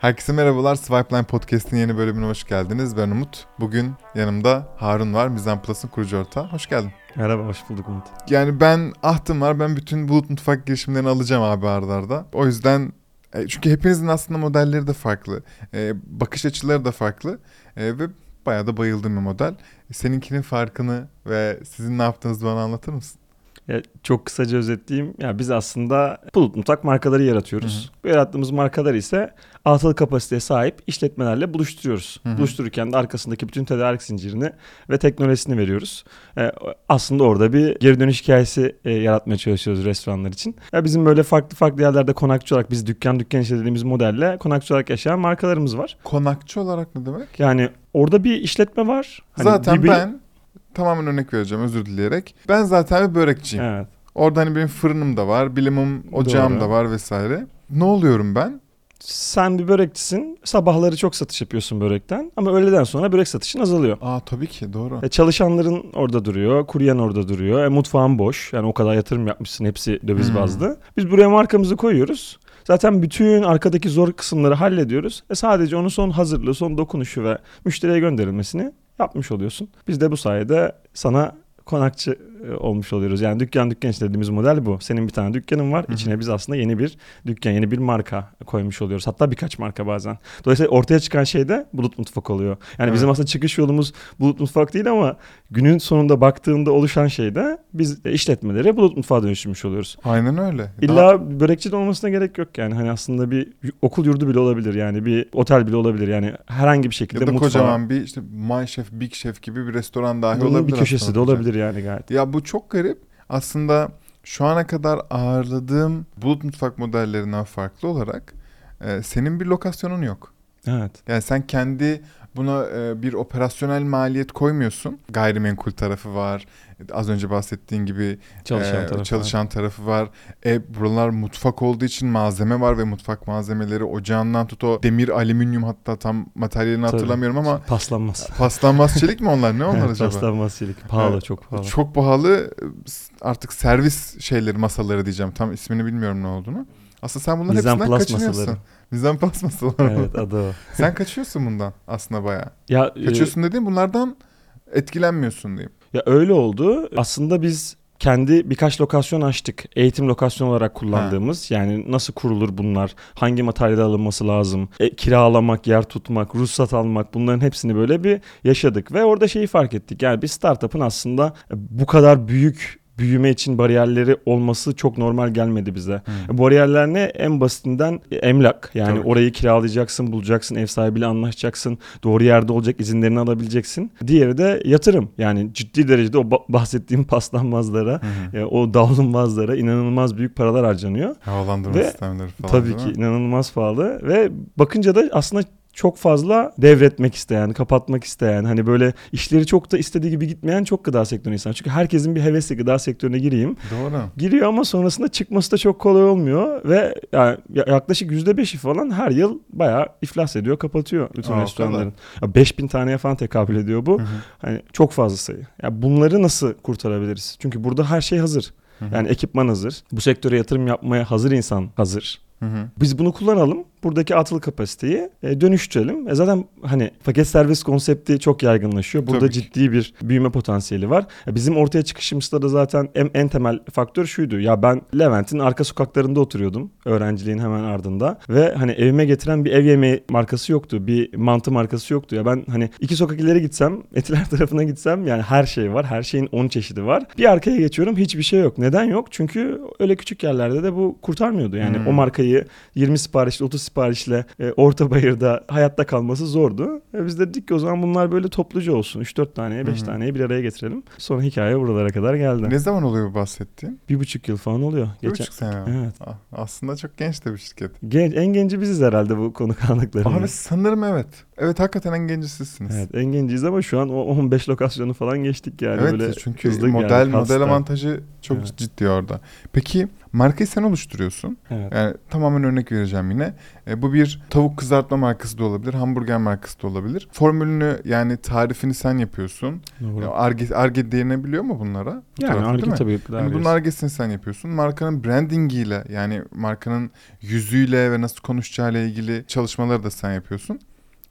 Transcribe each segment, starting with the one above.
Herkese merhabalar. Swipeline Podcast'in yeni bölümüne hoş geldiniz. Ben Umut. Bugün yanımda Harun var. Mizan Plus'ın kurucu ortağı. Hoş geldin. Merhaba, hoş bulduk Umut. Yani ben ahtım var. Ben bütün Bulut Mutfak girişimlerini alacağım abi ardarda. O yüzden e, çünkü hepinizin aslında modelleri de farklı. E, bakış açıları da farklı. E, ve bayağı da bayıldığım bir model. Seninkinin farkını ve sizin ne yaptığınızı bana anlatır mısın? Ya çok kısaca özetleyeyim. Ya biz aslında bulut mutfak markaları yaratıyoruz. Hı hı. Bu yarattığımız markalar ise atıl kapasiteye sahip işletmelerle buluşturuyoruz. Hı hı. Buluştururken de arkasındaki bütün tedarik zincirini ve teknolojisini veriyoruz. Ee, aslında orada bir geri dönüş hikayesi e, yaratmaya çalışıyoruz restoranlar için. Ya bizim böyle farklı farklı yerlerde konakçı olarak biz dükkan dükkan işlediğimiz modelle konakçı olarak yaşayan markalarımız var. Konakçı olarak ne demek? Yani orada bir işletme var. Hani Zaten dibi... ben tamamen örnek vereceğim özür dileyerek. Ben zaten bir börekçiyim. Evet. Orada hani benim fırınım da var, bilimim ocağım Doğru. da var vesaire. Ne oluyorum ben? Sen bir börekçisin. Sabahları çok satış yapıyorsun börekten. Ama öğleden sonra börek satışın azalıyor. Aa tabii ki doğru. E, çalışanların orada duruyor. Kuryen orada duruyor. E, mutfağın boş. Yani o kadar yatırım yapmışsın. Hepsi döviz hmm. bazlı. Biz buraya markamızı koyuyoruz. Zaten bütün arkadaki zor kısımları hallediyoruz. E sadece onun son hazırlığı, son dokunuşu ve müşteriye gönderilmesini yapmış oluyorsun. Biz de bu sayede sana konakçı olmuş oluyoruz. Yani dükkan dükkan istediğimiz model bu. Senin bir tane dükkanın var. Hı-hı. İçine biz aslında yeni bir dükkan, yeni bir marka koymuş oluyoruz. Hatta birkaç marka bazen. Dolayısıyla ortaya çıkan şey de Bulut Mutfak oluyor. Yani evet. bizim aslında çıkış yolumuz Bulut Mutfak değil ama günün sonunda baktığında oluşan şey de biz işletmeleri Bulut Mutfağa dönüştürmüş oluyoruz. Aynen öyle. İlla Daha... börekçi de olmasına gerek yok yani. Hani aslında bir okul yurdu bile olabilir yani. Bir otel bile olabilir yani. Herhangi bir şekilde ya da mutfağı... kocaman bir işte My Chef, Big Chef gibi bir restoran dahi Bunun olabilir. bir köşesi de olabilir yani gayet. Ya bu çok garip. Aslında şu ana kadar ağırladığım bulut mutfak modellerinden farklı olarak e, senin bir lokasyonun yok. Evet. Yani sen kendi buna e, bir operasyonel maliyet koymuyorsun. Gayrimenkul tarafı var. Az önce bahsettiğin gibi çalışan, e, tarafı, çalışan var. tarafı var. E buralar mutfak olduğu için malzeme var ve mutfak malzemeleri ocağından tut o demir, alüminyum hatta tam materyalini Tabii. hatırlamıyorum ama paslanmaz. Paslanmaz çelik mi onlar? Ne onlar evet, acaba? Paslanmaz çelik. Pahalı, evet, çok pahalı. Çok pahalı. Artık servis şeyleri, masaları diyeceğim. Tam ismini bilmiyorum ne olduğunu. Aslında sen bunların Mizan hepsinden kaçınıyorsun. Masaları. Mizan Plus masaları. Evet adı o. sen kaçıyorsun bundan aslında bayağı. Ya, kaçıyorsun e... dediğim bunlardan etkilenmiyorsun diyeyim. Ya öyle oldu. Aslında biz kendi birkaç lokasyon açtık. Eğitim lokasyon olarak kullandığımız. Ha. Yani nasıl kurulur bunlar? Hangi materyal alınması lazım? E, kiralamak, yer tutmak, ruhsat almak bunların hepsini böyle bir yaşadık. Ve orada şeyi fark ettik. Yani bir startup'ın aslında bu kadar büyük büyüme için bariyerleri olması çok normal gelmedi bize. Hmm. Bariyerler ne? En basitinden emlak. Yani Tabii. orayı kiralayacaksın, bulacaksın, ev sahibiyle anlaşacaksın, doğru yerde olacak, izinlerini alabileceksin. Diğeri de yatırım. Yani ciddi derecede o bahsettiğim paslanmazlara, hmm. o davulunmazlara inanılmaz büyük paralar harcanıyor. Havalandırma ve, sistemleri falan. Tabii ki inanılmaz pahalı ve bakınca da aslında çok fazla devretmek isteyen, kapatmak isteyen, hani böyle işleri çok da istediği gibi gitmeyen çok gıda sektörü insan. Çünkü herkesin bir hevesi gıda sektörüne gireyim. Doğru. Giriyor ama sonrasında çıkması da çok kolay olmuyor ve yani yaklaşık %5'i falan her yıl bayağı iflas ediyor, kapatıyor bütün Aa, restoranların. Ya 5000 taneye falan tekabül ediyor bu. Hı hı. Hani çok fazla sayı. Ya bunları nasıl kurtarabiliriz? Çünkü burada her şey hazır. Hı hı. Yani ekipman hazır. Bu sektöre yatırım yapmaya hazır insan hazır. Hı hı. Biz bunu kullanalım buradaki atıl kapasiteyi e, dönüştürelim. E, zaten hani paket servis konsepti çok yaygınlaşıyor. Burada Tabii ciddi bir büyüme potansiyeli var. E, bizim ortaya çıkışımızda da zaten en, en temel faktör şuydu. Ya ben Levent'in arka sokaklarında oturuyordum. Öğrenciliğin hemen ardında. Ve hani evime getiren bir ev yemeği markası yoktu. Bir mantı markası yoktu. Ya ben hani iki sokak ileri gitsem, Etiler tarafına gitsem yani her şey var. Her şeyin 10 çeşidi var. Bir arkaya geçiyorum hiçbir şey yok. Neden yok? Çünkü öyle küçük yerlerde de bu kurtarmıyordu. Yani hmm. o markayı 20 siparişli 30 siparişle e, orta bayırda hayatta kalması zordu. E, biz de dedik ki o zaman bunlar böyle topluca olsun. 3-4 taneye 5 taneyi bir araya getirelim. Sonra hikaye buralara kadar geldi. Ne zaman oluyor bu bahsettiğin? Bir buçuk yıl falan oluyor. Bir Geçen... buçuk sene. Evet. Ah, aslında çok genç de bir şirket. Genç, en genci biziz herhalde bu konu kanıklarında. Abi sanırım evet. Evet hakikaten en genci sizsiniz. Evet en genciyiz ama şu an o 15 lokasyonu falan geçtik yani. Evet böyle çünkü model model avantajı çok evet. ciddi orada. Peki markayı sen oluşturuyorsun. Evet. Yani tamamen örnek vereceğim yine. E, bu bir tavuk kızartma markası da olabilir, hamburger markası da olabilir. Formülünü yani tarifini sen yapıyorsun. Doğru. Arge, arge denebiliyor mu bunlara? Bu Yani Arge tabii. Yani bunun argesini sen yapıyorsun. Markanın brandingiyle yani markanın yüzüyle ve nasıl konuşacağıyla ilgili çalışmaları da sen yapıyorsun.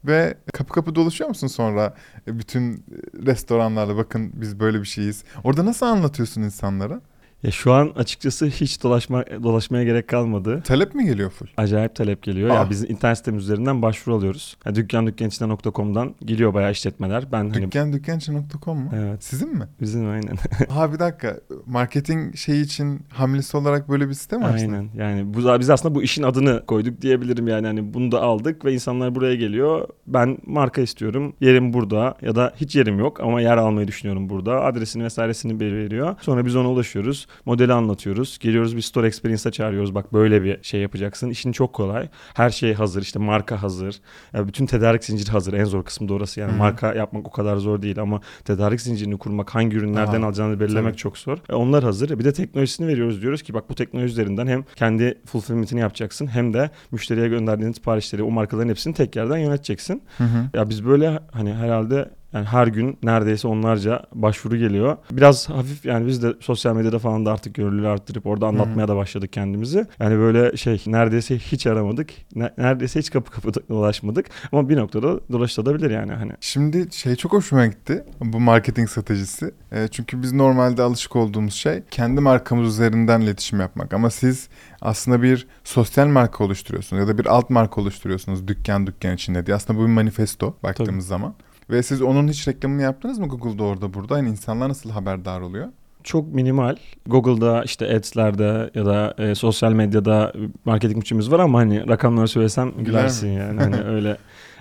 Ve kapı kapı dolaşıyor musun sonra e, bütün restoranlarda bakın biz böyle bir şeyiz. Orada nasıl anlatıyorsun insanlara? Ya şu an açıkçası hiç dolaşma dolaşmaya gerek kalmadı. Talep mi geliyor full? Acayip talep geliyor. Ah. Ya biz internet sitemiz üzerinden başvuru alıyoruz. Ya dükkan dükkançine.com'dan geliyor bayağı işletmeler. Ben hani Dükkan dükkançı.com mu? Evet. Sizin mi? bizim aynen. Ha bir dakika. Marketing şey için hamlesi olarak böyle bir sistem açtın. aynen. Yani bu biz aslında bu işin adını koyduk diyebilirim yani. Hani bunu da aldık ve insanlar buraya geliyor. Ben marka istiyorum. Yerim burada ya da hiç yerim yok ama yer almayı düşünüyorum burada. Adresini vesairesini veriyor. Sonra biz ona ulaşıyoruz. Modeli anlatıyoruz. Geliyoruz bir store experience'a çağırıyoruz. Bak böyle bir şey yapacaksın. İşin çok kolay. Her şey hazır. İşte marka hazır. Ya bütün tedarik zinciri hazır. En zor kısmı da orası. Yani Hı hı. marka yapmak o kadar zor değil ama tedarik zincirini kurmak, hangi ürünlerden Aha, alacağını belirlemek tabii. çok zor. E, onlar hazır. Bir de teknolojisini veriyoruz. Diyoruz ki bak bu teknoloji üzerinden hem kendi fulfillment'ini yapacaksın hem de müşteriye gönderdiğin siparişleri o markaların hepsini tek yerden yöneteceksin. Hı hı. Ya biz böyle hani herhalde yani her gün neredeyse onlarca başvuru geliyor. Biraz hafif yani biz de sosyal medyada falan da artık görünürlüğü arttırıp orada anlatmaya da başladık kendimizi. Yani böyle şey neredeyse hiç aramadık. Ne- neredeyse hiç kapı kapı dolaşmadık. Ama bir noktada dolaşılabilir yani hani. Şimdi şey çok hoşuma gitti bu marketing stratejisi. E, çünkü biz normalde alışık olduğumuz şey kendi markamız üzerinden iletişim yapmak. Ama siz aslında bir sosyal marka oluşturuyorsunuz ya da bir alt marka oluşturuyorsunuz dükkan dükkan içinde diye. Aslında bu bir manifesto baktığımız zaman. Ve siz onun hiç reklamını yaptınız mı Google'da orada burada? Yani insanlar nasıl haberdar oluyor? çok minimal. Google'da işte Ads'lerde ya da e, sosyal medyada marketing bütçemiz var ama hani rakamları söylesem Güler gülersin mi? yani. Hani öyle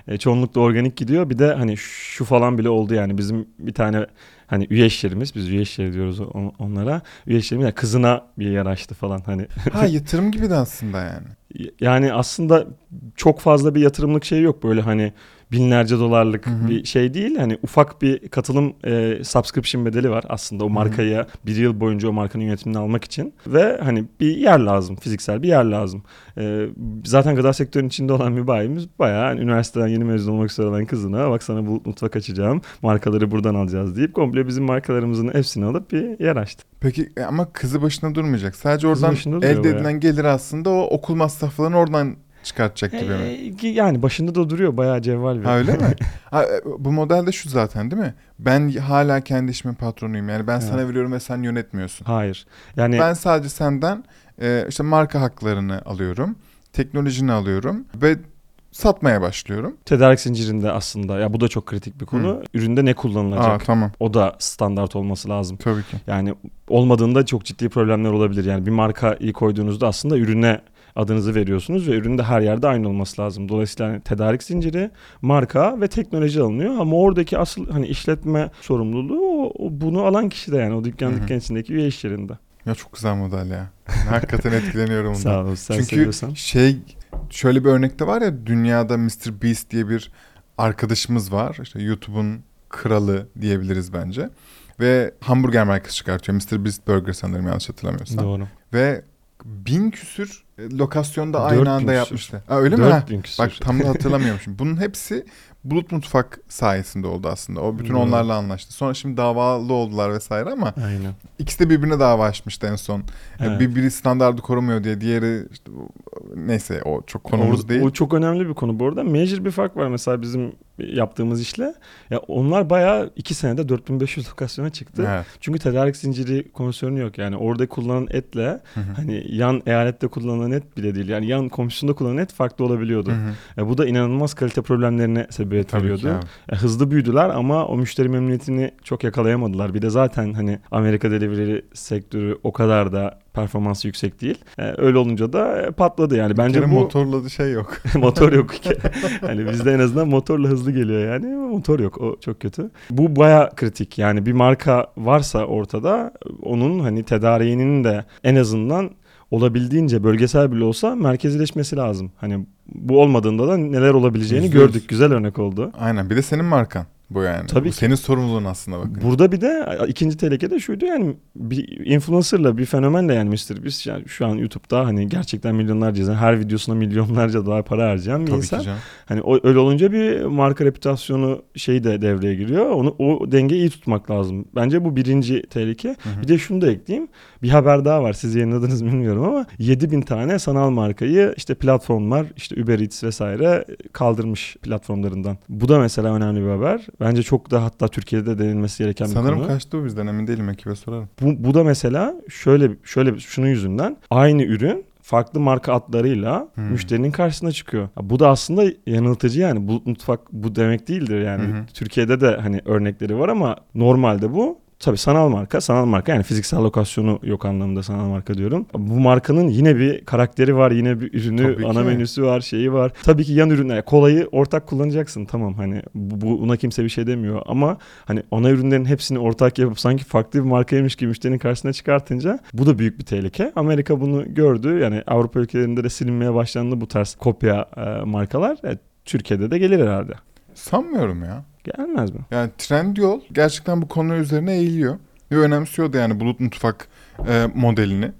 e, çoğunlukla organik gidiyor. Bir de hani şu falan bile oldu yani bizim bir tane hani üye işlerimiz biz üye işleri diyoruz on- onlara. Üye işlerimiz yani kızına bir yer açtı falan hani. Ha yatırım gibi de aslında yani. Yani aslında çok fazla bir yatırımlık şey yok böyle hani binlerce dolarlık Hı hı. bir şey değil. Hani ufak bir katılım e, subscription bedeli var aslında o markaya bir yıl boyunca o markanın yönetimini almak için. Ve hani bir yer lazım fiziksel bir yer lazım. E, zaten gıda sektörünün içinde olan bir bayimiz bayağı hani üniversiteden yeni mezun olmak üzere olan kızına bak sana bu mutfak açacağım markaları buradan alacağız deyip komple bizim markalarımızın hepsini alıp bir yer açtı. Peki e, ama kızı başına durmayacak. Sadece oradan elde edilen gelir aslında o okul masraflarını oradan çıkartacak gibi mi? E, yani başında da duruyor bayağı cevval bir. Ha öyle mi? Ha, e, bu model de şu zaten değil mi? Ben hala kendi işimin patronuyum. Yani ben Evet. sana veriyorum ve sen yönetmiyorsun. Hayır. Yani Ben sadece senden e, işte marka haklarını alıyorum. Teknolojini alıyorum ve satmaya başlıyorum. tedarik zincirinde aslında ya bu da çok kritik bir konu. Üründe ne kullanılacak? Aa tamam. O da standart olması lazım. Tabii ki. Yani olmadığında çok ciddi problemler olabilir. Yani bir markayı koyduğunuzda aslında ürüne adınızı veriyorsunuz ve ürün de her yerde aynı olması lazım. Dolayısıyla hani tedarik zinciri, marka ve teknoloji alınıyor ama oradaki asıl hani işletme sorumluluğu o, o bunu alan kişi de yani o dükkan dükkan içindeki üye iş yerinde. Ya çok güzel model ya. Hakikaten etkileniyorum bundan. Sağ ol sen Çünkü seviyorsan. şey şöyle bir örnekte var ya dünyada Mr. Beast diye bir arkadaşımız var. İşte YouTube'un kralı diyebiliriz bence. Ve hamburger markası çıkartıyor. Mr. Beast Burger sanırım yanlış hatırlamıyorsam. Doğru. Ve bin küsür e, lokasyonda aynı anda küsür. yapmıştı. Ha, öyle mi? Ha, 4000 küsur. Bak tam da hatırlamıyormuşum. Bunun hepsi Bulut Mutfak sayesinde oldu aslında. O bütün Doğru. onlarla anlaştı. Sonra şimdi davalı oldular vesaire ama Aynen. ikisi de birbirine dava açmıştı en son. Evet. Bir biri standardı korumuyor diye diğeri işte, neyse o çok konumuz o, değil. O çok önemli bir konu bu arada. Major bir fark var mesela bizim yaptığımız işle. Ya onlar bayağı iki senede 4500 lokasyona çıktı. Evet. Çünkü tedarik zinciri konserini yok. Yani orada kullanılan etle Hı hı. hani yan eyalette kullanılan et bile değil. Yani yan komşusunda kullanılan et farklı olabiliyordu. E, bu da inanılmaz kalite problemlerine sebebiyet Tabii veriyordu. E, hızlı büyüdüler ama o müşteri memnuniyetini çok yakalayamadılar. Bir de zaten hani Amerika delivery sektörü o kadar da performansı yüksek değil. E, öyle olunca da e, patladı yani. Bence bu motorla şey yok. motor yok. hani bizde en azından motorla hızlı geliyor yani motor yok. O çok kötü. Bu baya kritik. Yani bir marka varsa ortada onun hani tedariğinin de en azından olabildiğince bölgesel bile olsa merkezileşmesi lazım. Hani bu olmadığında da neler olabileceğini yüz. gördük. Güzel örnek oldu. Aynen. Bir de senin markan. Bu yani. Tabii bu ki. senin sorumluluğun aslında bakın. Burada bir de ikinci tehlike de şuydu yani bir influencerla bir fenomenle yani Mr. Beast yani şu an YouTube'da hani gerçekten milyonlarca izleyen her videosuna milyonlarca dolar para harcayan bir Tabii insan. ki canım. Hani o, öyle olunca bir marka reputasyonu şey de devreye giriyor. Onu o dengeyi iyi tutmak lazım. Bence bu birinci tehlike. Hı hı. Bir de şunu da ekleyeyim. Bir haber daha var. Siz yayınladınız bilmiyorum ama 7000 tane sanal markayı işte platformlar işte Uber Eats vesaire kaldırmış platformlarından. Bu da mesela önemli bir haber. Bence çok da hatta Türkiye'de denilmesi gereken bir Sanırım konu. kaçtı bu bizden emin değilim ekibe sorarım. Bu, bu da mesela şöyle şöyle şunun yüzünden aynı ürün farklı marka adlarıyla Hmm. müşterinin karşısına çıkıyor. Ya Bu da aslında yanıltıcı yani. Bulut mutfak bu demek değildir yani. Hı. Türkiye'de de hani örnekleri var ama normalde bu Tabii sanal marka, sanal marka yani fiziksel lokasyonu yok anlamda sanal marka diyorum. Bu markanın yine bir karakteri var, yine bir ürünü, Tabii ana ki. menüsü var, şeyi var. Tabii ki yan ürünler, kolayı ortak kullanacaksın tamam hani bu, bu- buna kimse bir şey demiyor ama hani ana ürünlerin hepsini ortak yapıp sanki farklı bir markaymış gibi müşterinin karşısına çıkartınca bu da büyük bir tehlike. Amerika bunu gördü yani Avrupa ülkelerinde de silinmeye başlandı bu tarz kopya e, markalar. E, Türkiye'de de gelir herhalde. Sanmıyorum ya. Gelmez mi? Yani Trendyol gerçekten bu konu üzerine eğiliyor. Ve önemsiyordu yani bulut mutfak e, modelini. E,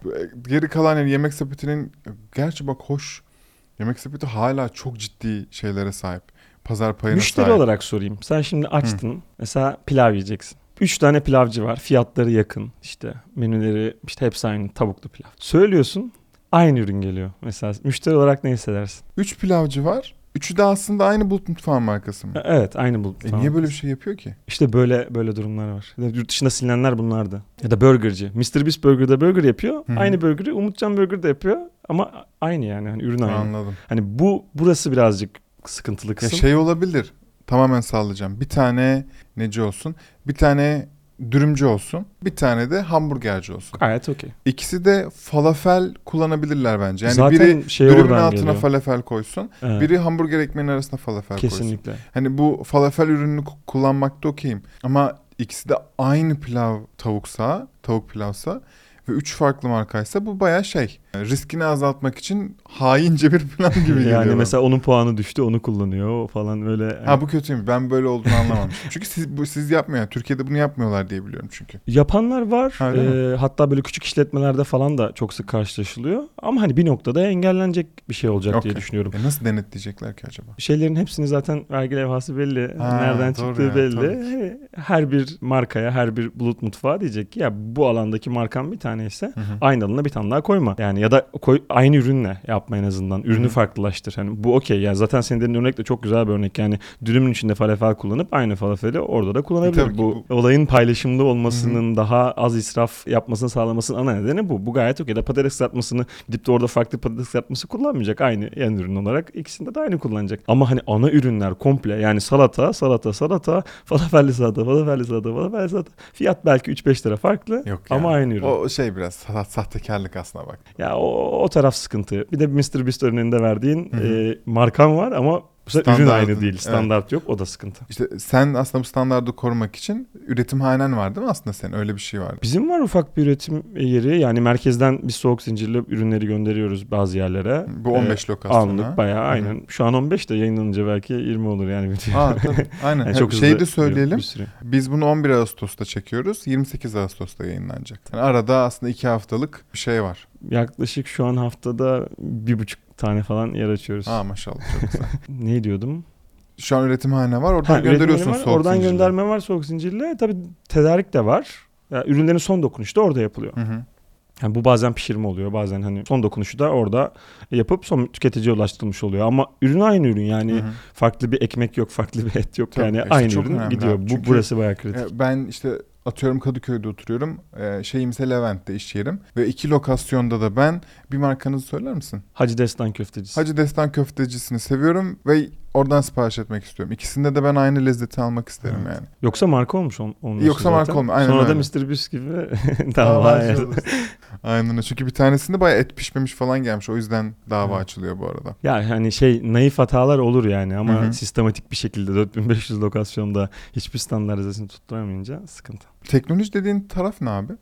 Geri kalan yani yemek sepetinin gerçi bak hoş. Yemek sepeti hala çok ciddi şeylere sahip. Pazar payına Müşteri sahip. olarak sorayım. Sen şimdi açtın. Mesela pilav yiyeceksin. Üç tane pilavcı var. Fiyatları yakın. İşte menüleri işte hepsi aynı tavuklu pilav. Söylüyorsun aynı ürün geliyor. Mesela müşteri olarak ne hissedersin? Üç pilavcı var. Üçü de aslında aynı bulut mutfağı markası mı? E, Evet aynı bu. E niye böyle bir şey yapıyor ki? İşte böyle böyle durumlar var. Ya Yurt dışında silinenler bunlardı. Ya da burgerci. Mr. Beast Burger'da burger yapıyor. Hı hı. Aynı burger'i Umutcan Burger'da yapıyor. Ama aynı yani. Hani ürün aynı. Anladım. Hani bu burası birazcık sıkıntılı Ya kısım. şey olabilir. Tamamen sallayacağım. Bir tane neci olsun. Bir tane dürümcü olsun. Bir tane de hamburgerci olsun. Gayet okey. İkisi de falafel kullanabilirler bence. Yani Zaten biri şey dürümün altına geliyor. falafel koysun. Evet. Biri hamburger ekmeğinin arasına falafel koysun. Kesinlikle. Hani bu falafel ürününü ku- kullanmakta okeyim. Ama ikisi de aynı pilav tavuksa, tavuk pilavsa ve üç farklı markaysa bu baya şey. Riskini azaltmak için haince bir plan gibi geliyor. Yani mesela onun puanı düştü onu kullanıyor falan böyle. Ha bu kötüymüş. Ben böyle olduğunu anlamamıştım. çünkü siz bu siz yapmıyor. Türkiye'de bunu yapmıyorlar diye biliyorum çünkü. Yapanlar var. Ha? Ee, hatta böyle küçük işletmelerde falan da çok sık karşılaşılıyor. Ama hani bir noktada engellenecek bir şey olacak diye Okey. düşünüyorum. E nasıl denetleyecekler ki acaba? Şeylerin hepsini zaten vergi levhası belli. Ha, Nereden çıktığı ya, belli. tabii. Her bir markaya, her bir bulut mutfağı diyecek ki ya bu alandaki markan bir tane ise aynı alana bir tane daha koyma. Yani ya da koy, aynı ürünle yapma en azından. Ürünü Hı hı. farklılaştır. Hani bu okey. Yani zaten senin dediğin örnek de çok güzel bir örnek. Yani dürümün içinde falafel kullanıp aynı falafeli orada da kullanabilir. E tabii ki bu, olayın paylaşımlı olmasının daha az israf yapmasını sağlamasının ana nedeni bu. Bu gayet okey. Da patates kızartmasını gidip de orada farklı patates kızartması kullanmayacak. Aynı yan ürün olarak ikisinde de aynı kullanacak. Ama hani ana ürünler komple yani salata, salata, salata, falafelli salata, falafelli salata, falafelli salata. Fiyat belki 3-5 lira farklı Yok ama aynı ürün. O şey biraz sa- sahtekarlık aslına bak. Ya o, o taraf sıkıntı. Bir de Mr. Beast örneğinde verdiğin Hı hı. e, markan var ama bu sefer ürün aynı değil. evet. Standart yok. O da sıkıntı. İşte sen aslında bu standardı korumak için üretim hanen var değil mi aslında senin? Öyle bir şey var. Bizim var ufak bir üretim yeri. Yani merkezden biz soğuk zincirli ürünleri gönderiyoruz bazı yerlere. Bu 15 lokasyon Anlık ha? bayağı Hı hı. aynen. Şu an 15 de yayınlanınca belki 20 olur yani. Aa tabii. Aynen. Yani çok Şeyi de söyleyelim. bir. Biz bunu 11 Ağustos'ta çekiyoruz. 28 Ağustos'ta yayınlanacak. Yani arada aslında 2 haftalık bir şey var. Yaklaşık şu an haftada bir buçuk tane falan yer açıyoruz. Aa maşallah çok güzel. Ne diyordum? Şu an üretimhane var. Oradan Ha, gönderiyorsun var. soğuk Oradan zincirle. gönderme var soğuk zincirle. Tabii tedarik de var. Ya, ürünlerin son dokunuşu da orada yapılıyor. Hı hı. Yani bu bazen pişirme oluyor. Bazen hani son dokunuşu da orada yapıp son tüketiciye ulaştırılmış oluyor. Ama ürün aynı ürün yani Hı hı. farklı bir ekmek yok, farklı bir et yok. Tabii, yani işte aynı ürün önemli gidiyor. Bu Çünkü- burası bayağı kritik. E, Ben işte atıyorum Kadıköy'de oturuyorum. E, şeyimse Levent'te iş yerim. Ve iki lokasyonda da ben bir markanızı söyler misin? Hacı Destan köftecisi. Hacı Destan köftecisini seviyorum ve oradan sipariş etmek istiyorum. İkisinde de ben aynı lezzeti almak isterim Evet. yani. Yoksa marka olmuş on, onun Yoksa zaten. marka olmuş, aynen Sonra da öyle. Mr. Beast gibi Dava açıldı. Aynen öyle. Çünkü bir tanesinde bayağı et pişmemiş falan gelmiş. O yüzden dava Evet. açılıyor bu arada. Ya hani şey naif hatalar olur yani ama Hı hı. sistematik bir şekilde 4500 lokasyonda hiçbir standartizasyon tutturamayınca sıkıntı. Teknoloji dediğin taraf ne abi?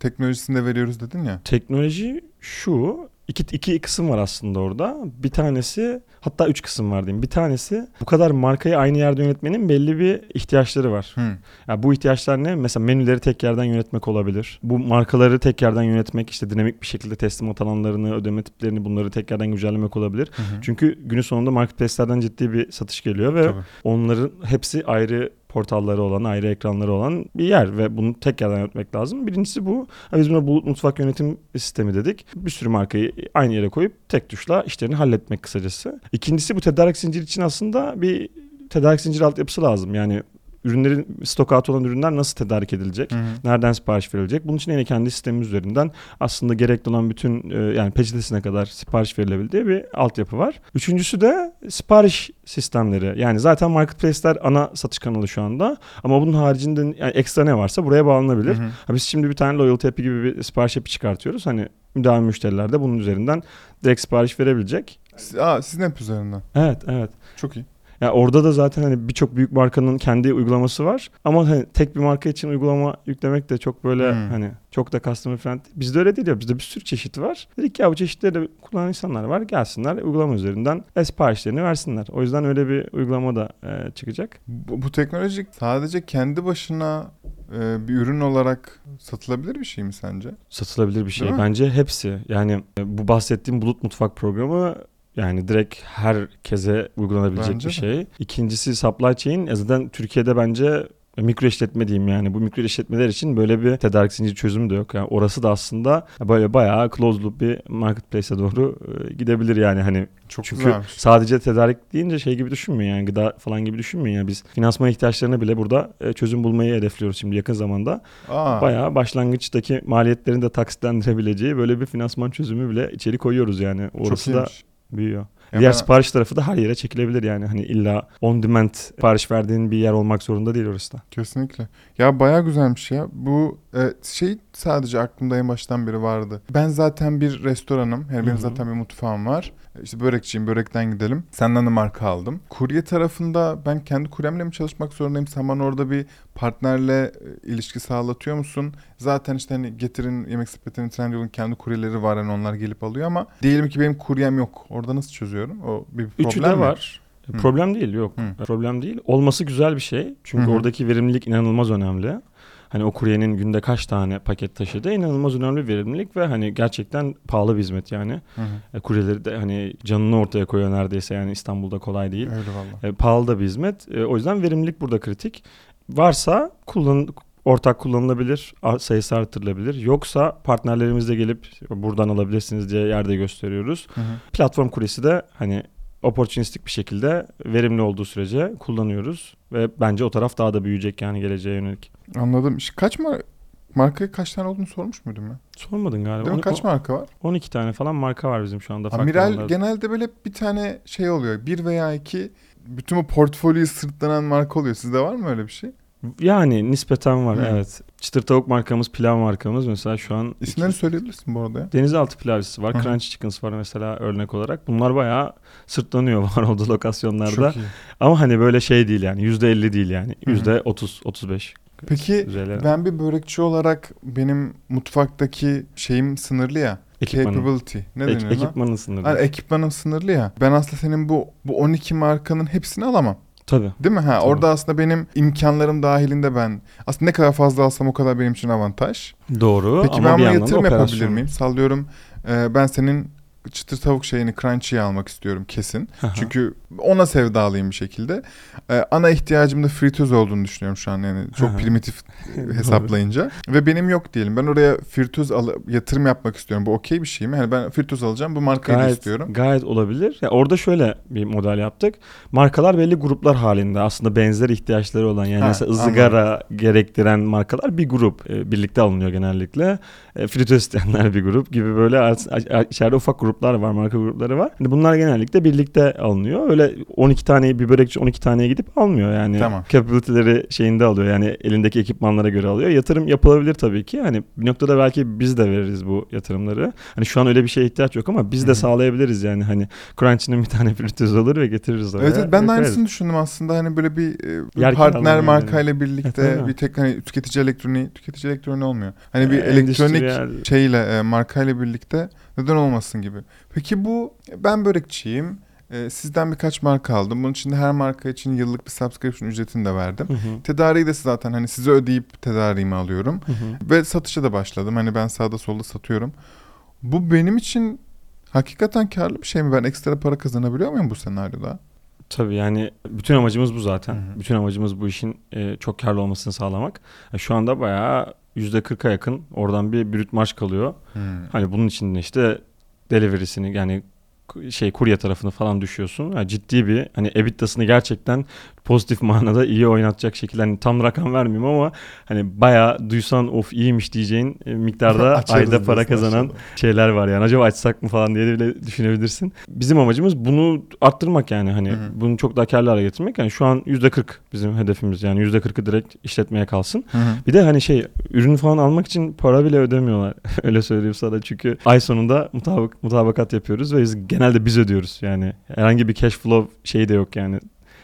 Teknolojisini de veriyoruz dedin ya. Teknoloji şu iki, iki kısım var aslında orada. Bir tanesi hatta üç kısım var diyeyim. Bir tanesi bu kadar markayı aynı yerde yönetmenin belli bir ihtiyaçları var. Hı. Yani bu ihtiyaçlar ne? Mesela menüleri tek yerden yönetmek olabilir. Bu markaları tek yerden yönetmek işte dinamik bir şekilde teslimat alanlarını, ödeme tiplerini bunları tek yerden güncellemek olabilir. Hı. Çünkü günün sonunda marketplace'lerden ciddi bir satış geliyor ve Tabii. onların hepsi ayrı portalları olan, ayrı ekranları olan bir yer ve bunu tek yerden yönetmek lazım. Birincisi bu. Biz buna bulut mutfak yönetim sistemi dedik. Bir sürü markayı aynı yere koyup tek tuşla işlerini halletmek kısacası. İkincisi bu tedarik zinciri için aslında bir tedarik zinciri altyapısı lazım. Yani ürünlerin stok out olan ürünler nasıl tedarik edilecek? Hı hı. Nereden sipariş verilecek? Bunun için yine kendi sistemimiz üzerinden aslında gerekli olan bütün e, yani peçetesine kadar sipariş verilebildiği bir altyapı var. Üçüncüsü de sipariş sistemleri. Yani zaten marketplace'ler ana satış kanalı şu anda. Ama bunun haricinde yani ekstra ne varsa buraya bağlanabilir. Hı hı. Ha, biz şimdi bir tane loyalty app'i gibi bir sipariş app'i çıkartıyoruz. Hani müdavim müşteriler de bunun üzerinden direkt sipariş verebilecek. Siz- Aa, sizin hep üzerinden. Evet, evet. Çok iyi. Ya orada da zaten hani birçok büyük markanın kendi uygulaması var. Ama hani tek bir marka için uygulama yüklemek de çok böyle Hmm. hani çok da customer friendly. Bizde öyle değil ya. Bizde bir sürü çeşit var. Dedik ya bu çeşitleri de kullanan insanlar var. Gelsinler uygulama üzerinden siparişlerini versinler. O yüzden öyle bir uygulama da e, çıkacak. Bu, bu teknoloji sadece kendi başına e, bir ürün olarak satılabilir bir şey mi sence? Satılabilir bir şey. Bence hepsi. Yani e, bu bahsettiğim bulut mutfak programı yani direkt herkese uygulanabilecek Bence bir de. şey. İkincisi supply chain. Zaten Türkiye'de bence mikro işletme diyeyim yani. Bu mikro işletmeler için böyle bir tedarik zinciri çözümü de yok. Yani orası da aslında böyle bayağı closed loop bir marketplace'e doğru e, gidebilir yani hani Çok çünkü güzelmiş. sadece tedarik deyince şey gibi düşünmeyin yani gıda falan gibi düşünmeyin yani biz finansman ihtiyaçlarına bile burada e, çözüm bulmayı hedefliyoruz şimdi yakın zamanda. Aa, Bayağı başlangıçtaki maliyetlerini de taksitlendirebileceği böyle bir finansman çözümü bile içeri koyuyoruz yani. Orası da. Büyüyor. Ya Diğer ben- sipariş tarafı da her yere çekilebilir yani. Hani illa on demand sipariş verdiğin bir yer olmak zorunda değil orası da. Kesinlikle. Ya bayağı güzelmiş ya. Bu e, şey sadece aklımda en baştan beri vardı. Ben zaten bir restoranım. Yani Hı benim hı. zaten bir mutfağım var. İşte börekçiyim. Börekten gidelim. Senden de marka aldım. Kurye tarafında ben kendi kuryemle mi çalışmak zorundayım? Sen bana orada bir partnerle e, ilişki sağlatıyor musun? Zaten işte hani Getir'in, Yemek Sepeti'nin, Trendyol'un kendi kuryeleri var. Yani onlar gelip alıyor ama diyelim ki benim kuryem yok. Orada nasıl çözüyorum? O bir problem Üçü de mi? var. Hı. Problem değil yok. Hı. Problem değil. Olması güzel bir şey. Çünkü Hı hı. oradaki verimlilik inanılmaz önemli. Hani o kuryenin günde kaç tane paket taşıdığı inanılmaz önemli verimlilik ve hani gerçekten pahalı bir hizmet yani. Hı hı. E, kuryeleri de hani canını ortaya koyuyor neredeyse yani İstanbul'da kolay değil. Öyle valla. E, pahalı da bir hizmet. E, o yüzden verimlilik burada kritik. Varsa kullan ortak kullanılabilir, sayısı artırılabilir. Yoksa partnerlerimizle gelip buradan alabilirsiniz diye yerde gösteriyoruz. Hı hı. Platform kuryesi de hani opportunistik bir şekilde verimli olduğu sürece kullanıyoruz ve bence o taraf daha da büyüyecek yani geleceğe yönelik. Anladım. Kaç mar markaya kaç tane olduğunu sormuş muydum ya? Sormadın galiba. Değil mi? Kaç marka var? 12 tane falan marka var bizim şu anda. Amiral genelde böyle bir tane şey oluyor. Bir veya iki bütün bu portfolyoyu sırtlanan marka oluyor. Sizde var mı öyle bir şey? Yani nispeten var Hı. evet. Çıtır tavuk markamız, pilav markamız mesela şu an İsimlerini söyleyebilirsin bu arada ya. Denizaltı pilavcısı var, Hı. Crunchy Chickens var mesela örnek olarak. Bunlar bayağı sırtlanıyor var olduğu lokasyonlarda. Ama hani böyle şey değil yani %50 değil yani. Hı hı. %30, 35 Peki üzerine. ben bir börekçi olarak benim mutfaktaki şeyim sınırlı ya. Ekipmanın. Capability. Ne Ek- deniyor ekipmanın sınırı. Hani ekipmanım sınırlı ya. Ben aslında senin bu bu 12 markanın hepsini alamam. Tabii. Değil mi? Ha Tabii. orada aslında benim imkanlarım dahilinde ben aslında ne kadar fazla alsam o kadar benim için avantaj. Doğru Peki ama ben bir yatırım yapabilir operasyon. miyim? Sallıyorum e, ben senin çıtır tavuk şeyini crunchy'yi almak istiyorum kesin. Aha. Çünkü ona sevdalıyım bir şekilde. E, ana ihtiyacım da fritöz olduğunu düşünüyorum şu an yani çok Aha. primitif hesaplayınca. Ve benim yok diyelim. Ben oraya fritöz al yatırım yapmak istiyorum. Bu okey bir şey mi? Yani ben fritöz alacağım bu markayı da Gayet, istiyorum. gayet olabilir. Ya orada şöyle bir model yaptık. Markalar belli gruplar halinde aslında benzer ihtiyaçları olan yani Ha, mesela ızgara gerektiren markalar bir grup e, birlikte alınıyor genellikle. E, fritöz isteyenler bir grup gibi böyle içeride ufak gruplar var, marka grupları var. Hani bunlar genellikle birlikte alınıyor. Öyle 12 taneyi bir börekçi 12 taneye gidip almıyor yani. Tamam. Capability'leri şeyinde alıyor yani elindeki ekipmanlara göre alıyor. Yatırım yapılabilir tabii ki. Hani bir noktada belki biz de veririz bu yatırımları. Hani şu an öyle bir şeye ihtiyaç yok ama biz de hı. sağlayabiliriz yani hani Crunchy'nin bir tane fritöz olur ve getiririz oraya. Evet, evet ben de aynısını düşündüm aslında hani böyle bir, e, bir Yer partner markayla E, birlikte tabii. bir tek hani tüketici elektroniği tüketici elektroniği olmuyor. Hani bir E, elektronik endüstriyel- şeyle e, markayla birlikte Neden olmasın gibi. Peki bu ben börekçiyim. Ee, sizden birkaç marka aldım. Bunun için de her marka için yıllık bir subscription ücretini de verdim. Hı hı. Tedariği de zaten hani size ödeyip tedariğimi alıyorum. Hı hı. Ve satışa da başladım. Hani ben sağda solda satıyorum. Bu benim için hakikaten karlı bir şey mi? Ben ekstra para kazanabiliyor muyum bu senaryoda? Tabii yani bütün amacımız bu zaten. Hı hı. Bütün amacımız bu işin e, çok karlı olmasını sağlamak. E, şu anda bayağı %40'a yakın oradan bir brüt marş kalıyor. Hmm. Hani bunun için işte delivery'sini yani şey kurye tarafını falan düşüyorsun. Yani ciddi bir hani EBITDA'sını gerçekten pozitif manada iyi oynatacak şekilde hani tam rakam vermeyeyim ama hani bayağı duysan of iyiymiş diyeceğin e, miktarda ayda para kazanan aşağıda. şeyler var yani acaba açsak mı falan diye de bile düşünebilirsin. Bizim amacımız bunu arttırmak yani hani Hı hı. bunu çok daha karlı hale getirmek. Yani şu an %40 bizim hedefimiz yani %40'ı direkt işletmeye kalsın. Hı hı. Bir de hani şey ürün falan almak için para bile ödemiyorlar. Öyle söyleyeyim sana çünkü ay sonunda mutabık, mutabakat yapıyoruz ve biz, genelde biz ödüyoruz. Yani herhangi bir cash flow şeyi de yok yani.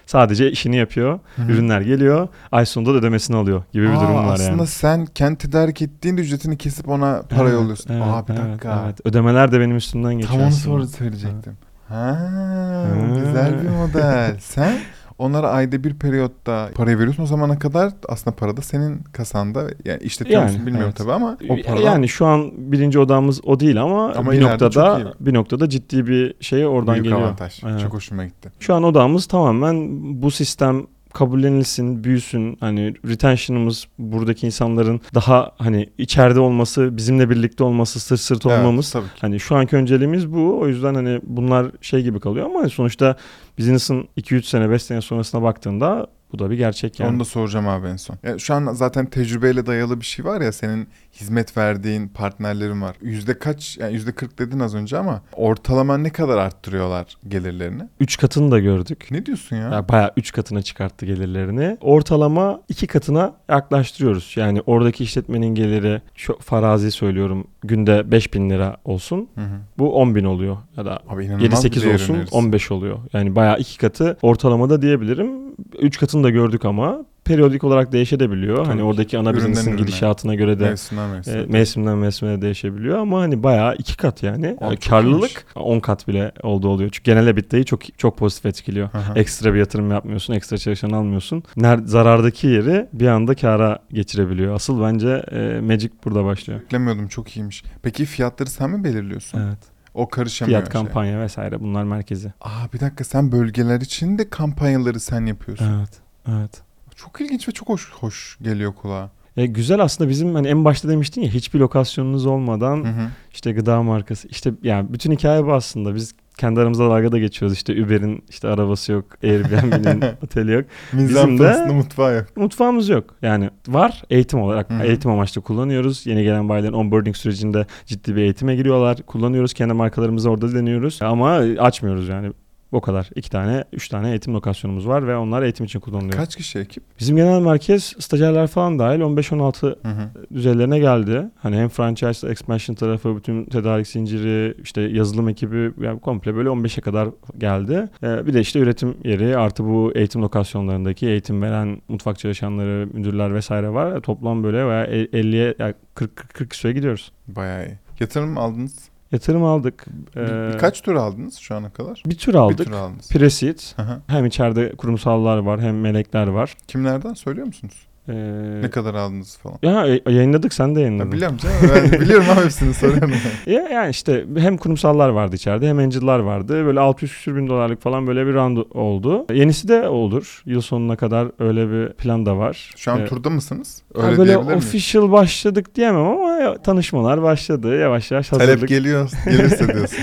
Sadece işini yapıyor, Hı hı. ürünler geliyor, ay sonunda da ödemesini alıyor gibi bir Aa, durum var aslında yani. sen kendi tedarik ettiğin ücretini kesip ona para Evet, yolluyorsun. evet, Aa bir evet, dakika. evet. Ödemeler de benim üstümden geçiyor. Tam onu aslında. sonra söyleyecektim. Ha, Ha. güzel bir model. Sen onlara ayda bir periyotta parayı veriyorsun o zamana kadar aslında para da senin kasanda yani işletiyor Yani, musun bilmiyorum evet. tabii ama o para Yani şu an birinci odamız o değil ama, Ama bir noktada bir noktada ciddi bir şey oradan büyük geliyor. avantaj. Evet. Çok hoşuma gitti. Şu an odamız tamamen bu sistem kabullenilsin, büyüsün. Hani retention'ımız buradaki insanların daha hani içeride olması, bizimle birlikte olması, sırt sırt olmamız. Evet. Hani şu anki önceliğimiz bu. O yüzden hani bunlar şey gibi kalıyor ama sonuçta business'ın 2-3 sene 5 sene sonrasına baktığında bu da bir gerçek yani. Onu da soracağım abi en son. Ya şu an zaten tecrübeyle dayalı bir şey var ya senin hizmet verdiğin partnerlerin var. Yüzde kaç yani yüzde 40 dedin az önce ama ortalama ne kadar arttırıyorlar gelirlerini? 3 katını da gördük. Ne diyorsun ya? Yani bayağı 3 katına çıkarttı gelirlerini. Ortalama 2 katına yaklaştırıyoruz. Yani oradaki işletmenin geliri şu farazi söylüyorum günde 5000 lira olsun. Hı hı. Bu 10 bin oluyor ya da Abi inanılmaz bir 7-8 değer olsun önerisi. 15 oluyor. Yani bayağı iki katı ortalamada diyebilirim. 3 katını da gördük ama periyodik olarak değişebiliyor. Tabii hani ki. oradaki ana ürüne. gidişatına göre de Mevsimden mevsime. e, mevsimden mevsime de değişebiliyor ama hani bayağı iki kat yani. Abi Yani çok karlılık 10 kat bile oldu oluyor. Çünkü genel EBITDA'yı çok çok pozitif etkiliyor. Hı. Ekstra bir yatırım yapmıyorsun, ekstra çalışan almıyorsun. Ner zarardaki yeri bir anda kara geçirebiliyor. Asıl bence e, Magic burada başlıyor. Beklemiyordum çok iyiymiş. Peki fiyatları sen mi belirliyorsun? Evet. O karışamıyor. Fiyat şey. kampanya vesaire bunlar merkezi. Aa bir dakika sen bölgeler için de kampanyaları sen yapıyorsun. Evet. Evet. Çok ilginç ve çok hoş hoş geliyor kulağa. E, güzel aslında bizim hani en başta demiştin ya hiçbir lokasyonunuz olmadan Hı hı. işte gıda markası işte yani bütün hikaye bu aslında. Biz kendi aramızda dalga da geçiyoruz. İşte Uber'in işte arabası yok Airbnb'nin oteli yok. Bizim de- mutfağı yok. mutfağımız yok. Yani var eğitim olarak Hı hı. eğitim amaçlı kullanıyoruz. Yeni gelen bayilerin onboarding sürecinde ciddi bir eğitime giriyorlar. Kullanıyoruz. Kendi markalarımızı orada deniyoruz. Ama açmıyoruz yani o kadar. iki tane, üç tane eğitim lokasyonumuz var ve onlar eğitim için kullanılıyor. Kaç kişi ekip? Bizim genel merkez stajyerler falan dahil 15-16 Hı hı. düzeylerine geldi. Hani hem franchise expansion tarafı, bütün tedarik zinciri, işte yazılım ekibi yani komple böyle 15'e kadar geldi. Ee, bir de işte üretim yeri artı bu eğitim lokasyonlarındaki eğitim veren mutfak çalışanları, müdürler vesaire var. Toplam böyle veya 50'ye yani 40 40 40 küsure gidiyoruz. Bayağı iyi. Yatırım aldınız? Yatırım aldık. Bir- Ee, birkaç tur aldınız şu ana kadar? bir tür aldık. Bir tur aldınız. Pre-seed. Hem içeride kurumsallar var hem melekler var. Kimlerden söylüyor musunuz? Ee, Ne kadar aldınız falan? ya e, yayınladık sen de yayınladın. Ya biliyorum canım. Ben biliyorum abi hepsini soruyorum. Ya yani işte hem kurumsallar vardı içeride hem angel'lar vardı. Böyle 600 küsür bin dolarlık falan böyle bir round oldu. Yenisi de olur. Yıl sonuna kadar öyle bir plan da var. Şu an Ee, turda mısınız? Öyle böyle diyebilir miyim? official başladık diyemem ama tanışmalar başladı. Yavaş yavaş Talep hazırlık. geliyor, gelirse diyorsun.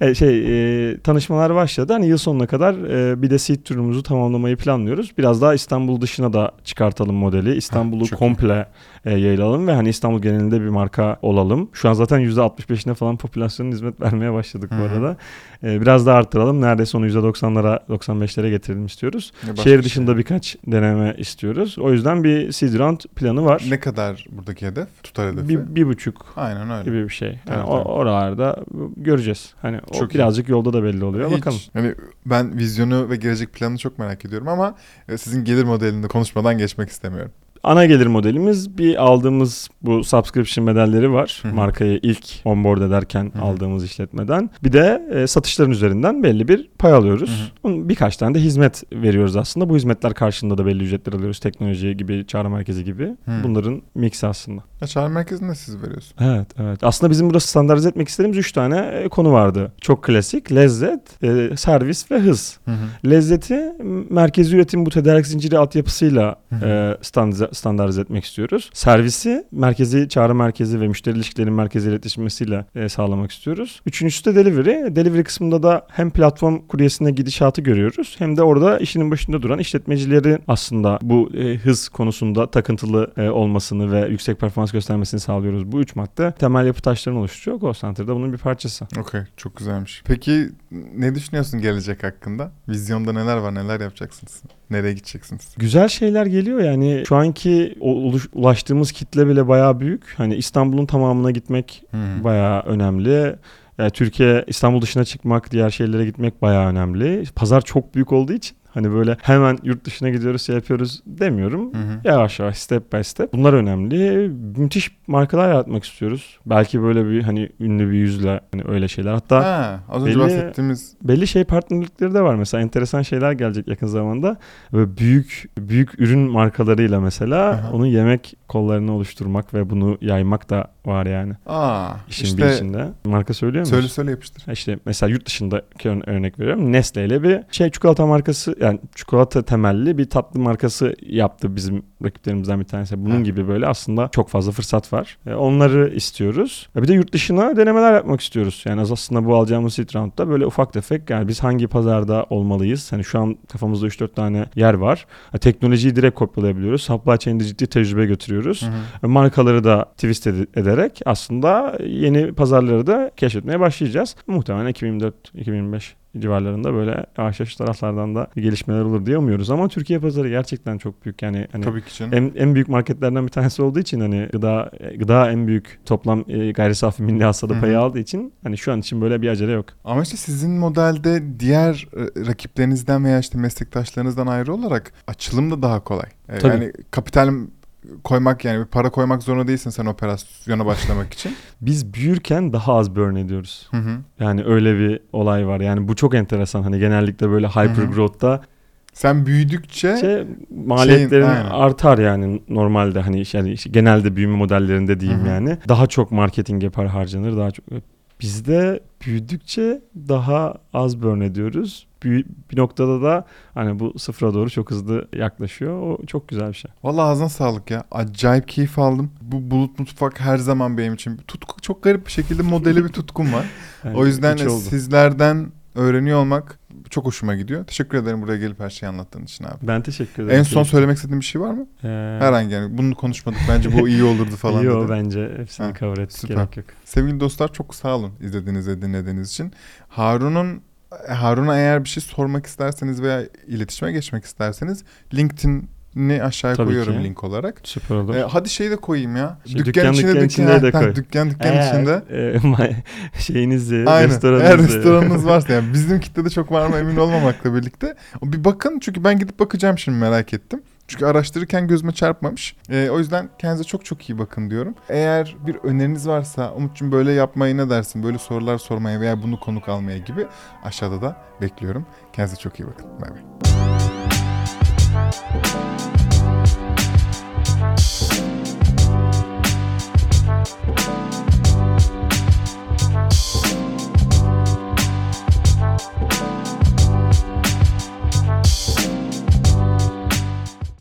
E, şey e, tanışmalar başladı. Hani yıl sonuna kadar e, bir de seed turumuzu tamamlamayı planlıyoruz. Biraz daha İstanbul dışına da çıkartalım modeli. İstanbul'u çok iyi. komple e, yayılalım ve hani İstanbul genelinde bir marka olalım. Şu an zaten %65'ine falan popülasyonun hizmet vermeye başladık bu Hı hı. arada. E, biraz daha arttıralım. Neredeyse onu %90'lara 95'lere getirelim istiyoruz. Başka Şehir şey. dışında birkaç deneme istiyoruz. O yüzden bir seed round planı var. Ne kadar buradaki hedef? Tutar hedefi. Bir, bir buçuk Aynen öyle. gibi bir şey. Yani Evet, o- evet. oralarda göreceğiz. Hani o Çok iyi. birazcık yolda da belli oluyor. Hiç. Bakalım. Hani ben vizyonu ve gelecek planını çok merak ediyorum ama e, sizin gelir modelinde konuşmadan geçmek istemiyorum. Ana gelir modelimiz bir aldığımız bu subscription bedelleri var. Hı hı. Markayı ilk onboard ederken Hı hı. aldığımız işletmeden. Bir de e, satışların üzerinden belli bir pay alıyoruz. Hı hı. Bunun birkaç tane de hizmet veriyoruz aslında. Bu hizmetler karşılığında da belli ücretler alıyoruz. Teknoloji gibi, çağrı merkezi gibi. Hı. Bunların mixi aslında. Ya çağrı merkezini de siz veriyorsunuz. Evet, evet. Aslında bizim burada standartize etmek istediğimiz 3 tane e, konu vardı. Çok klasik, lezzet, e, servis ve hız. Hı hı. Lezzeti merkezi üretim bu tedarik zinciri altyapısıyla Hı hı. e, standartize, standartize etmek istiyoruz. Servisi merkezi çağrı merkezi ve müşteri ilişkilerinin merkezi iletişmesiyle e, sağlamak istiyoruz. Üçüncüsü de delivery. Delivery kısmında da hem platform kuryesine gidişatı görüyoruz hem de orada işinin başında duran işletmecilerin aslında bu e, hız konusunda takıntılı e, olmasını ve yüksek performans göstermesini sağlıyoruz. Bu üç madde temel yapı taşlarını oluşturuyor. Call Center'da bunun bir parçası. Okey çok güzelmiş. Peki ne düşünüyorsun gelecek hakkında? Vizyonda neler var neler yapacaksınız? Nereye gideceksiniz? Güzel şeyler geliyor yani şu anki uluş- ulaştığımız kitle bile bayağı büyük. Hani İstanbul'un tamamına gitmek hı. bayağı önemli. Yani Türkiye İstanbul dışına çıkmak, diğer şehirlere gitmek bayağı önemli. Pazar çok büyük olduğu için hani böyle hemen yurt dışına gidiyoruz, şey yapıyoruz demiyorum. Hı hı. Yavaş yavaş step by step. Bunlar önemli. Müthiş markalar yaratmak istiyoruz. Belki böyle bir hani ünlü bir yüzle hani öyle şeyler. Hatta Ha, az önce belli- bahsettiğimiz belli şey partnerlikleri de var mesela enteresan şeyler gelecek yakın zamanda ve büyük büyük ürün markalarıyla mesela Aha. onun yemek kollarını oluşturmak ve bunu yaymak da var yani Aa, işin işte bir içinde. Marka söylüyor söyle muyuz? söyle yapıştır. İşte mesela yurt dışındaki ör- örnek veriyorum. Nestle ile bir şey çikolata markası yani çikolata temelli bir tatlı markası yaptı bizim rakiplerimizden bir tanesi. Bunun Ha. gibi böyle aslında çok fazla fırsat var. E, onları istiyoruz. E, bir de yurt dışına denemeler yapmak istiyoruz. Yani aslında bu alacağımız seed round'da böyle ufak tefek yani biz hangi pazarda olmalıyız? Hani şu an kafamızda 3-4 tane yer var. E, teknolojiyi direkt kopyalayabiliyoruz. Supply chain'de ciddi tecrübe götürüyoruz. Hı hı. Markaları da twist ed- ederek aslında yeni pazarları da keşfetmeye başlayacağız. Muhtemelen 2024-2025 civarlarında böyle yavaş taraflardan da gelişmeler olur diye umuyoruz. Ama Türkiye pazarı gerçekten çok büyük. Yani hani Tabii ki canım. en, en büyük marketlerden bir tanesi olduğu için hani gıda gıda en büyük toplam e, gayri safi milli hı. payı aldığı için hani şu an için böyle bir acele yok. Ama işte sizin modelde diğer e, rakiplerinizden veya işte meslektaşlarınızdan ayrı olarak açılım da daha kolay. E, Tabii. Yani kapital koymak yani bir para koymak zorunda değilsin sen operasyona başlamak için. Biz büyürken daha az burn ediyoruz. Hı hı. Yani öyle bir olay var. Yani bu çok enteresan. Hani genellikle böyle hyper Hı hı. growth'ta Sen büyüdükçe şey maliyetlerin aynen. artar yani normalde hani yani genelde büyüme modellerinde diyeyim Hı hı. yani. Daha çok marketing yapar harcanır daha çok. Bizde büyüdükçe daha az burn ediyoruz. Büyü- bir noktada da hani bu sıfıra doğru çok hızlı yaklaşıyor. O çok güzel bir şey. Vallahi ağzına sağlık ya. Acayip keyif aldım. Bu bulut mutfak her zaman benim için bir tutku. Çok garip bir şekilde modeli bir tutkum var. Yani o yüzden oldu. sizlerden öğreniyor olmak çok hoşuma gidiyor. Teşekkür ederim buraya gelip her şeyi anlattığın için abi. ben teşekkür ederim. En son söylemek istediğin bir şey var mı? Ee, Herhangi yani bunu konuşmadık. Bence bu iyi olurdu falan Yo dedi. bence hepsini Ha, cover ettik süper. gerek yok. Sevgili dostlar çok sağ olun izlediğiniz ve dinlediğiniz için. Harun'un Harun'a eğer bir şey sormak isterseniz veya iletişime geçmek isterseniz LinkedIn'i aşağıya Tabii koyuyorum ki. link olarak. Süper olur. Ee, hadi şeyi de koyayım ya. Şey, dükkan- dükkan içinde de Ha, koy. Dükkan dükkan Eğer, içinde. e, şeyinizi, Aynen. restoranınızı. Eğer restoranınız varsa yani bizim kitlede çok var mı emin olmamakla birlikte. Bir bakın çünkü ben gidip bakacağım şimdi merak ettim. Çünkü araştırırken gözüme çarpmamış. E, o yüzden kendinize çok çok iyi bakın diyorum. Eğer bir öneriniz varsa Umut'cum böyle yapmayı ne dersin? Böyle sorular sormaya veya bunu konuk almaya gibi aşağıda da bekliyorum. Kendinize çok iyi bakın. Bay bay.